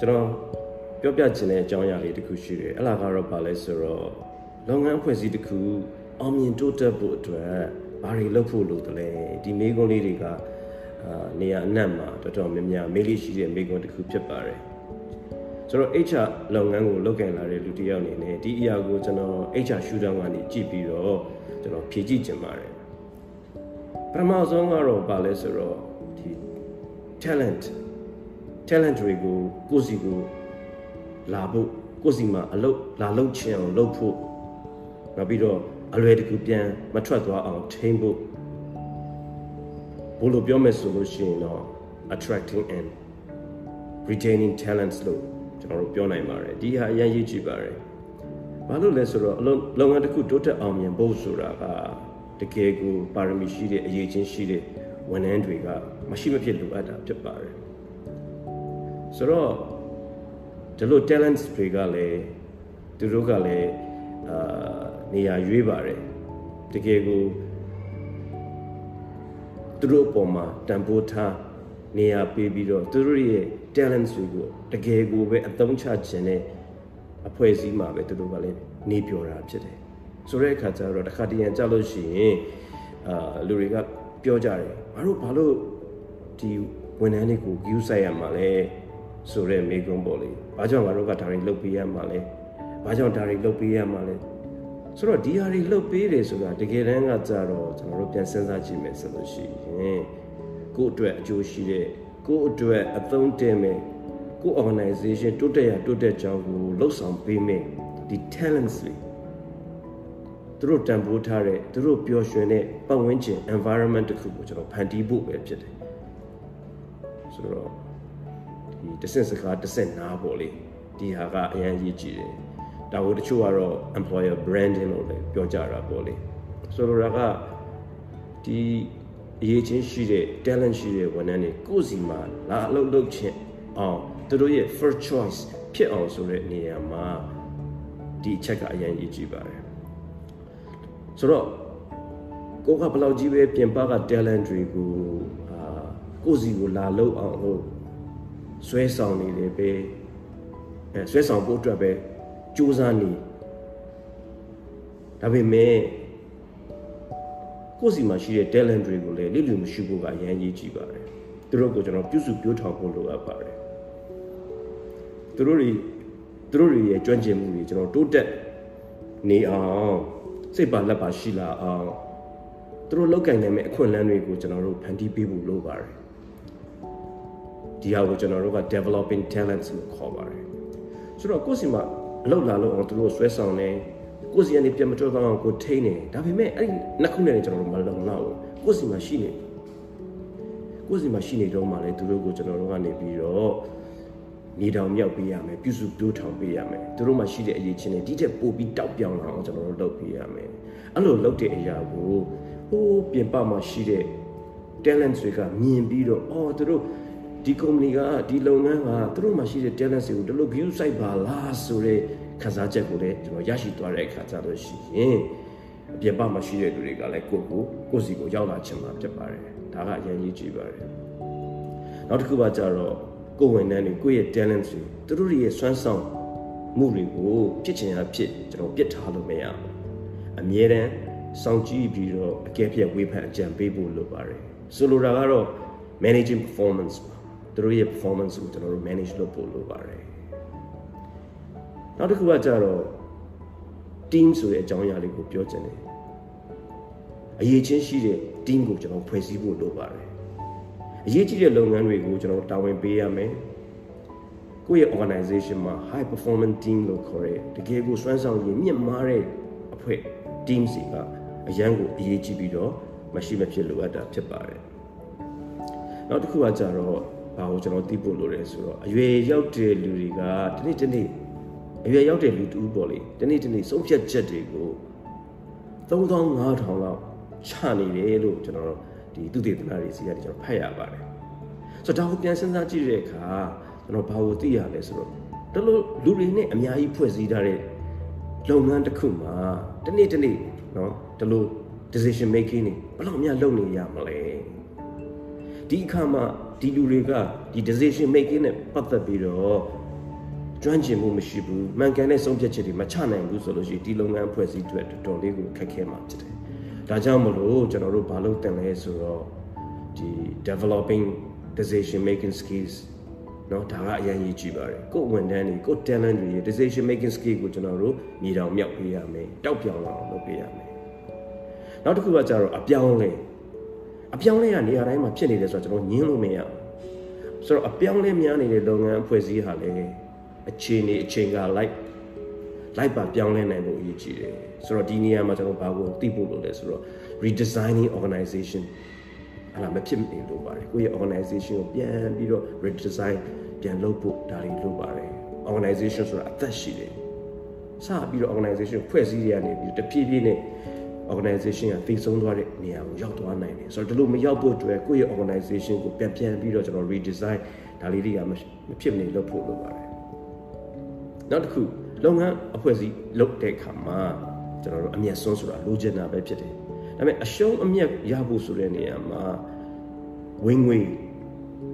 ကျွန်တော်ပြောပြချင်တဲ့အကြောင်းအရာလေးတစ်ခုရှိတယ်အဲ့ဒါကတော့ဘာလဲဆိုတော့လုပ်ငန်းအဖွဲ့အစည်းတစ်ခုအောင်မြင်တိုးတက်ဖို့အတွက်ဘာတွေလုပ်ဖို့လိုတယ်လဲဒီမိကုန်းလေးတွေကအာနေရာအနှံ့မှာတော်တော်များများမေးလို့ရှိတဲ့မိကုန်းတစ်ခုဖြစ်ပါတယ်ဆိုတော့ HR လုပ်ငန်းကိုလုပ်ကင်လာတဲ့လူတစ်ယောက်အနေနဲ့ဒီအရာကိုကျွန်တော် HR ရှူတောင်းကနေကြည့်ပြီးတော့ကျွန်တော်ဖြည့်ကြည့်ချင်ပါတယ်ပထမဆုံးကတော့ဘာလဲဆိုတော့ဒီ talent talent တွေကိုကိုယ့်စီကိုလာဖို့ကိုယ့်စီမှာအလုပ်လာလုပ်ချင်အောင်လုပ်ဖို့နောက်ပြီးတော့အလွယ်တကူပြန်မထွက်သွားအောင်ထိန်းဖို့ဘို့လို့ပြောမယ်ဆိုလို့ရှိရင်တော့ attracting and retaining talents လို့ကျွန်တော်တို့ပြောနိုင်ပါတယ်ဒီဟာအရင်ရေးကြည့်ပါတယ်ဘာလို့လဲဆိုတော့အလုပ်လုပ်ငန်းတစ်ခုတိုးတက်အောင်မြင်ဖို့ဆိုတာကတကယ်ကိုပါရမီရှိတဲ့အရေးချင်းရှိတဲ့ဝန်ထမ်းတွေကမရှိမဖြစ်လိုအပ်တာဖြစ်ပါတယ် ဆိုတော့ဒီလို talents တွေကလည်းသူတို့ကလည်းအာနေရာရွေးပါတယ်တကယ်ကိုသူတို့အပေါ်မှာတန်ဖိုးထားနေရာပေးပြီးတော့သူတို့ရဲ့ talents တွေကိုတကယ်ကိုပဲအသုံးချခြင်းနဲ့အဖွဲ့အစည်းမှာပဲသူတို့ကလည်းနေပြောတာဖြစ်တယ်ဆိုတဲ့အခါကျတော့တစ်ခါတည်းရန်ကြလို့ရှိရင်အာလူတွေကပြောကြတယ်ဘာလို့ဘာလို့ဒီဝန်ထမ်းတွေကို view ဆိုင်ရမှာလဲ ဆိုတဲ့မိကုံးပေါ့လေဘာကြောင့်ငါတို့ကဒါတွေလုပ်ပေးရမှာလဲဘာကြောင့်ဒါတွေလုပ်ပေးရမှာလဲဆိုတော့ဒီဟာတွေလှုပ်ပေးတယ်ဆိုတာတကယ်တမ်းကကြတော့ကျွန်တော်တို့ပြန်စဉ်းစားကြည့်မယ်ဆိုလို့ရှိရင်ကိုယ့်အတွက်အကျိုးရှိတဲ့ကိုယ့်အတွက်အသုံးတင်မယ်ကိုယ့် organization တိုးတက်ရတိုးတက်ကြောင်းကိုလှုပ်ဆောင်ပေးမယ်ဒီ talents တွေသူတို့တန်ဖိုးထားတဲ့သူတို့ပျော်ရွှင်တဲ့ပတ်ဝန်းကျင် environment တစ်ခုကိုကျွန်တော်ဖန်တီးဖို့ပဲဖြစ်တယ်ဆိုတော့ ဒီတစ်ဆင့်စကားတစ်ဆင့်နားပေါ့လေဒီဟာကအရင်ရေးကြည့်တယ်ဒါကိုတချို့ကတော့ employer branding လို့လည်းပြောကြတာပေါ့လေဆိုလိုတာကဒီအရေးချင်းရှိတဲ့ talent ရှိတဲ့ဝန်ထမ်းတွေကိုယ်စီမှာလာအလုပ်လုပ်ခြင်းအောင်သူတို့ရဲ့ first choice ဖြစ်အောင်ဆိုတဲ့နေရာမှာဒီအချက်ကအရင်ရေးကြည့်ပါတယ်ဆိုတော့ကိုကဘယ်လောက်ကြီးပဲပြင်ပက talent တွေကိုအာကိုစီကိုလာလုပ်အောင်လို့ ဆွဲဆောင်နေတယ်ပဲအဲဆွဲဆောင်ဖို့အတွက်ပဲစူးစမ်းနေဒါပေမဲ့ကိုယ်စီမှာရှိတဲ့ talent တွေကိုလည်းလိလူမရှိဖို့ကအရင်ကြီးကြည့်ပါတယ်သူတို့ကိုကျွန်တော်ပြုစုပြောထောင်ဖို့လိုအပ်ပါတယ်သူတို့တွေသူတို့တွေရဲ့ကျွမ်းကျင်မှုတွေကျွန်တော်တိုးတက်နေအောင်စိတ်ပါလက်ပါရှိလာအောင်သူတို့လောက်ကင်နိုင်မဲ့အခွင့်အလမ်းတွေကိုကျွန်တော်တို့ဖန်တီးပေးဖို့လိုပါတယ် ဒီဟာကိုကျွန်တော်တို့က developing talents လို့ခေါ်ပါတယ်ဆိုတော့ကိုယ့်စီမှာအလောက်လာလို့အောင်သူတို့ဆွဲဆောင်နေကိုယ်စီကနေပြန်မထွက်တော့အောင်ကိုထိန်းနေဒါပေမဲ့အဲ့ဒီနှစ်ခုနဲ့ကျွန်တော်တို့မလုံလောက်ဘူးကိုယ်စီမှာရှိနေကိုယ်စီမှာရှိနေတော့မှလည်းသူတို့ကိုကျွန်တော်တို့ကနေပြီးတော့နေတောင်မြောက်ပေးရမယ်ပြုစုတိုးထောင်ပေးရမယ်သူတို့မှာရှိတဲ့အရေးချင်းတွေဒီထက်ပိုပြီးတောက်ပြောင်းလာအောင်ကျွန်တော်တို့လုပ်ပေးရမယ်အဲ့လိုလုပ်တဲ့အရာကိုဟိုးပြင်ပမှာရှိတဲ့ talent တွေကမြင်ပြီးတော့အော်သူတို့ ဒီ company ကဒီလုပ်ငန်းကသူတို့မှာရှိတဲ့ talent တွေကိုဒီလို view site ပါလားဆိုတဲ့ခံစားချက်ကိုလည်းကျွန်တော်ရရှိသွားတဲ့အခါကျတော့ရှိရင်အပြင်ပမှာရှိတဲ့လူတွေကလည်းကိုယ့်ကိုကိုယ့်စီကိုရောက်လာချင်မှာဖြစ်ပါတယ်ဒါကအရင်ကြီးကြည့်ပါတယ်နောက်တစ်ခုကကြတော့ကိုယ်ဝန်ထမ်းတွေကိုယ့်ရဲ့ talent တွေသူတို့ရဲ့စွမ်းဆောင်မှုတွေကိုဖြစ်ချင်ရဖြစ်ကျွန်တော်ပြစ်ထားလို့မရဘူးအမြဲတမ်းစောင့်ကြည့်ပြီးတော့အကဲဖြတ်ဝေဖန်အကြံပေးဖို့လိုပါတယ်ဆိုလိုတာကတော့ managing performance ပါ သူတို့ရဲ့ performance ကိုကျွန်တော်တို့ manage လုပ်ဖို့လိုပါတယ်နောက်တစ်ခုကကြတော့ team ဆိုတဲ့အကြောင်းအရာလေးကိုပြောချင်တယ်အရေးချင်းရှိတဲ့ team ကိုကျွန်တော်ဖွဲ့စည်းဖို့လိုပါတယ်အရေးကြီးတဲ့လုပ်ငန်းတွေကိုကျွန်တော်တာဝန်ပေးရမယ်ကိုယ့်ရဲ့ organization မှာ high performance team လို့ခေါ်တဲ့တကယ်ကိုစွမ်းဆောင်ရည်မြင့်မားတဲ့အဖွဲ့ team စီကအရန်ကိုအရေးကြီးပြီးတော့မရှိမဖြစ်လိုအပ်တာဖြစ်ပါတယ်နောက်တစ်ခုကကြတော့ ဘာကိုကျွန်တော်သိဖို့လိုတယ်ဆိုတော့အရွယ်ရောက်တဲ့လူတွေကဒီနေ့ဒီနေ့အရွယ်ရောက်တဲ့လူတူပေါ့လေဒီနေ့ဒီနေ့ဆုံးဖြတ်ချက်တွေကို3500လောက်ချနေတယ်လို့ကျွန်တော်ဒီသူတေသနာတွေစီကနေကျွန်တော်ဖတ်ရပါတယ်ဆိုတော့ဒါကိုပြန်စဉ်းစားကြည့်တဲ့အခါကျွန်တော်ဘာကိုသိရလဲဆိုတော့တလို့လူတွေနဲ့အများကြီးဖွဲ့စည်းထားတဲ့လုပ်ငန်းတစ်ခုမှာတနေ့တနေ့เนาะတလို့ decision making နေဘယ်လောက်များလုပ်နေရမလဲဒီအခါမှာ ဒီလူတွေကဒီ decision making နဲ့ပတ်သက်ပြီးတော့ ကျွမ်းကျင်မှုမရှိဘူးမှန်ကန်တဲ့ဆုံးဖြတ်ချက်တွေမချနိုင်ဘူးဆိုလို့ရှိရင်ဒီလုပ်ငန်းဖွဲ့စည်းတွေတော်တော်လေးကိုခက်ခဲမှာဖြစ်တယ်။ဒါကြောင့်မလို့ကျွန်တော်တို့ဘာလုပ်တင်လဲဆိုတော့ဒီ developing decision making skills เนาะဒါကအရင်ကြီးကြည့်ပါတယ်ကိုယ်ဝန်ထမ်းတွေကိုယ် talent တွေ decision making skill ကိုကျွန်တော်တို့ညီတောင်မြောက်ပေးရမယ်တောက်ပြောင်အောင်လုပ်ပေးရမယ်နောက်တစ်ခုကကြတော့အပြောင်းလဲ အပြောင်းလဲကနေရာတိုင်းမှာဖြစ်နေတယ်ဆိုတော့ကျွန်တော်ညင်းလို့မရဘူးဆိုတော့အပြောင်းလဲများနေတဲ့လုပ်ငန်းအဖွဲ့အစည်းဟာလည်းအခြေအနေအချိန်ကလိုက်လိုက်ပါပြောင်းလဲနိုင်ဖို့အရေးကြီးတယ်ဆိုတော့ဒီနေရာမှာကျွန်တော်ဘာကိုသိဖို့လိုလဲဆိုတော့ redesigning organization အဲ့ဒါမဖြစ်နေလို့ပါတယ်ကိုယ့်ရဲ့ organization ကိုပြန်ပြီးတော့ redesign ပြန်လုပ်ဖို့ဒါတွေလုပ်ပါတယ် organization ဆိုတာအသက်ရှိတယ်စပြီးတော့ organization ဖွဲ့စည်းရနေပြီးတဖြည်းဖြည်းနဲ့ organization ကသိဆုံးသွားတဲ့နေရာကိုရောက်သွားနိုင်တယ်ဆိုတော့ဒီလိုမရောက်ဖို့အတွက်ကိုယ့်ရဲ့ organization ကိုပြန်ပြန်ပြီးတော့ကျွန်တော် redesign ဒါလေးတွေကမဖြစ်မနေလုပ်ဖို့လုပ်ပါတယ်နောက်တစ်ခုလုပ်ငန်းအဖွဲ့အစည်းလုပ်တဲ့အခါမှာကျွန်တော်တို့အမျက်စွန်းဆိုတာလိုချင်တာပဲဖြစ်တယ်ဒါပေမဲ့အရှုံးအမြတ်ရဖို့ဆိုတဲ့နေရာမှာဝင်ငွေ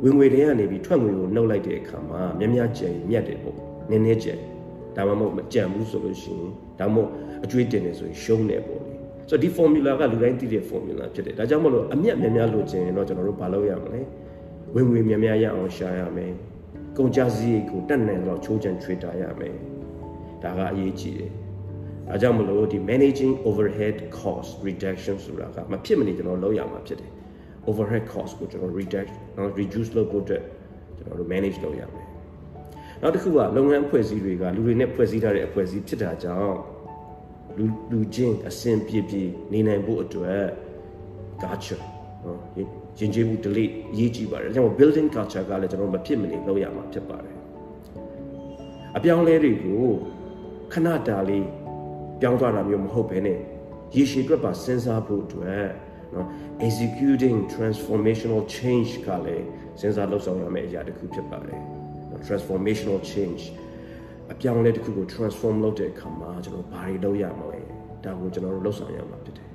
ဝင်ငွေတွေကနေပြီးထွက်ငွေကိုနှုတ်လိုက်တဲ့အခါမှာမြများကျယ်မြတ်တယ်ပေါ့နည်းနည်းကျယ်ဒါမှမဟုတ်မကြံဘူးဆိုလို့ရှိရင်ဒါမှမဟုတ်အကျွေးတင်နေဆိုရင်ရှုံးတယ်ပေါ့လေ ဆိုတော့ဒီ formula ကလူတိုင်းသိတဲ့ formula ဖြစ်တယ်ဒါကြောင့်မလို့အမြတ်များများလိုချင်ရင်တော့ကျွန်တော်တို့မလုပ်ရမလဲဝင်ငွေများများရအောင်ရှာရမယ်ကုန်ကြစည်ကိုတက်နိုင်တော့ချိုးချံချွေတာရမယ်ဒါကအရေးကြီးတယ်ဒါကြောင့်မလို့ဒီ managing overhead cost reduction ဆိုတာကမဖြစ်မနေကျွန်တော်လုပ်ရမှာဖြစ်တယ် overhead cost ကိုကျွန်တော် reduce reduce လုပ်ဖို့အတွက်ကျွန်တော်တို့ manage လုပ်ရမယ်နောက်တစ်ခုကလုပ်ငန်းအဖွဲ့အစည်းတွေကလူတွေနဲ့ဖွဲ့စည်းထားတဲ့အဖွဲ့အစည်းဖြစ်တာကြောင့် လူလူချင်းအဆင်ပြေပြေနေနိုင်ဖို့အတွက် culture နော်ရင်ကျေးမှု delete ရေးကြည့်ပါတယ်ကျွန်တော် building culture ကလည်းကျွန်တော်မဖြစ်မနေလုပ်ရမှာဖြစ်ပါတယ်အပြောင်းလဲတွေကိုခဏတာလေးပြောင်းသွားတာမျိုးမဟုတ်ဘဲနဲ့ရေရှည်အတွက်ပါစဉ်းစားဖို့အတွက်နော် executing transformational change ကလည်းစဉ်းစားလုပ်ဆောင်ရမယ့်အရာတစ်ခုဖြစ်ပါတယ်နော် transformational change အပြောင်းလဲတစ်ခုကို transform လုပ်တဲ့အခါမှာကျွန်တော်ဘာတွေလုပ်ရမလဲဒါကိုကျွန်တော်တို့လုပ်ဆောင်ရမှာဖြစ်တယ်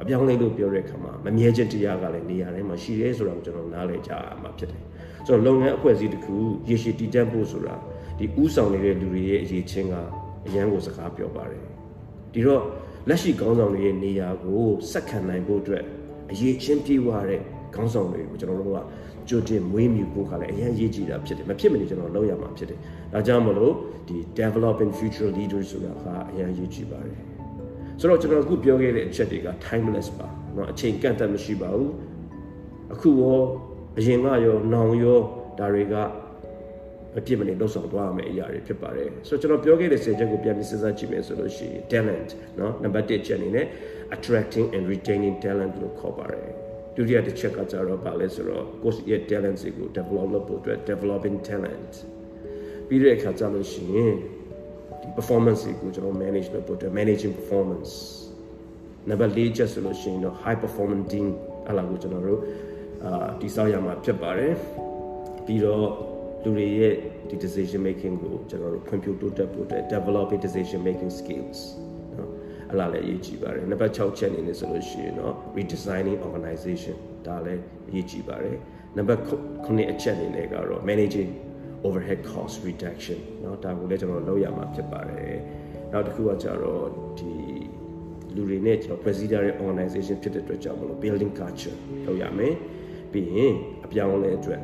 အပြောင်းလဲလို့ပြောတဲ့အခါမှာမမြဲခြင်းတရားကလည်းနေရာတိုင်းမှာရှိတယ်ဆိုတာကိုကျွန်တော်နားလည်ကြရမှာဖြစ်တယ်ဆိုတော့လုပ်ငန်းအဖွဲ့အစည်းတစ်ခုရေရှည်တည်တံ့ဖို့ဆိုတာဒီဥဆောင်နေတဲ့လူတွေရဲ့အရေးချင်းကအရန်ကိုစကားပြောပါတယ်ဒီတော့လက်ရှိခေါင်းဆောင်တွေရဲ့နေရာကိုစက်ခံနိုင်ဖို့အတွက်အရေးချင်းပြေဝတဲ့ခေါင်းဆောင်တွေကိုကျွန်တော်တို့က ကြိုတင်မွေးမြူဖို့ကလည်းအရင်ရေးကြည့်တာဖြစ်တယ်မဖြစ်မနေကျွန်တော်လုပ်ရမှာဖြစ်တယ်ဒါကြောင့်မလို့ဒီ developing future leaders ဆိုတာကအရင်ရေးကြည့်ပါတယ်ဆိုတော့ကျွန်တော်အခုပြောခဲ့တဲ့အချက်တွေက timeless ပါเนาะအချိန်ကန့်သတ်မရှိပါဘူးအခုရောအရင်ကရောနောင်ရောဒါတွေကအပြစ်မနေလောက်ဆောင်သွားရမယ့်အရာတွေဖြစ်ပါတယ်ဆိုတော့ကျွန်တော်ပြောခဲ့တဲ့ဆယ်ချက်ကိုပြန်ပြီးစဉ်းစားကြည့်မယ်ဆိုလို့ရှိရင် talent เนาะ number 1ချက်အနေနဲ့ attracting and retaining talent လို့ခေါ်ပါတယ် ဒုတိယတစ်ချက်ကကြတော့ပါလဲဆိုတော့ coach ရဲ့ talent တွေကို develop လုပ်ဖို့အတွက် developing talent ပြီးတဲ့အခါကျလို့ရှိရင်ဒီ performance ကိုကျွန်တော် manage လုပ်ဖို့အတွက် managing performance number 4ချက်ဆိုလို့ရှိရင်တော့ high performing team အလားကိုကျွန်တော်တို့အာတည်ဆောက်ရမှာဖြစ်ပါတယ်ပြီးတော့လူတွေရဲ့ဒီ decision making ကိုကျွန်တော်တို့ဖွံ့ဖြိုးတိုးတက်ဖို့အတွက် developing decision making skills နော် အလားလည်းအရေးကြီးပါတယ်နံပါတ်6ချက်အနေနဲ့ဆိုလို့ရှိရင်တော့ redesigning organization ဒါလည်းအရေးကြီးပါတယ်နံပါတ်9အချက်အနေနဲ့ကတော့ managing overhead cost reduction เนาะဒါကိုလည်းကျွန်တော်လုပ်ရမှာဖြစ်ပါတယ်နောက်တစ်ခုကကြတော့ဒီလူတွေနဲ့ကျွန်တော်ဖွဲ့စည်းထားတဲ့ organization ဖြစ်တဲ့အတွက်ကြောင့်မလို့ building culture လုပ်ရမယ်ပြီးရင်အပြောင်းအလဲအတွက်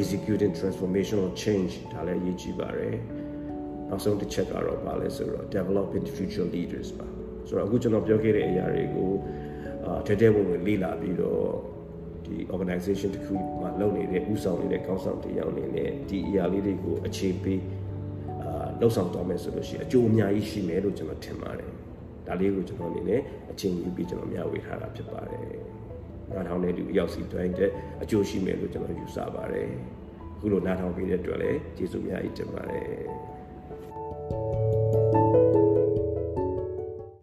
executing transformational change ဒါလည်းအရေးကြီးပါတယ် နောက်ဆုံးတစ်ချက်ကတော့ပါလဲဆိုတော့ developing future leaders ပါဆိုတော့အခုကျွန်တော်ပြောခဲ့တဲ့အရာတွေကိုအာတဲတဲဝင်ဝင်လေ့လာပြီးတော့ဒီ organization တစ်ခုမှာလုပ်နေတဲ့ဥဆောင်နေတဲ့ကောင်းဆောင်တရားအနေနဲ့ဒီအရာလေးတွေကိုအခြေပေးအာလှုပ်ဆောင်သွားမယ်ဆိုလို့ရှိရင်အကျိုးအများကြီးရှိမယ်လို့ကျွန်တော်ထင်ပါတယ်ဒါလေးကိုကျွန်တော်အနေနဲ့အချိန်ယူပြီးကျွန်တော်မျှဝေထားတာဖြစ်ပါတယ်နားထောင်တဲ့လူအရောက်စီတိုင်းတဲ့အကျိုးရှိမယ်လို့ကျွန်တော်ယူဆပါတယ်အခုလိုနားထောင်ပေးတဲ့အတွက်လည်းကျေးဇူးအများကြီးတင်ပါတယ်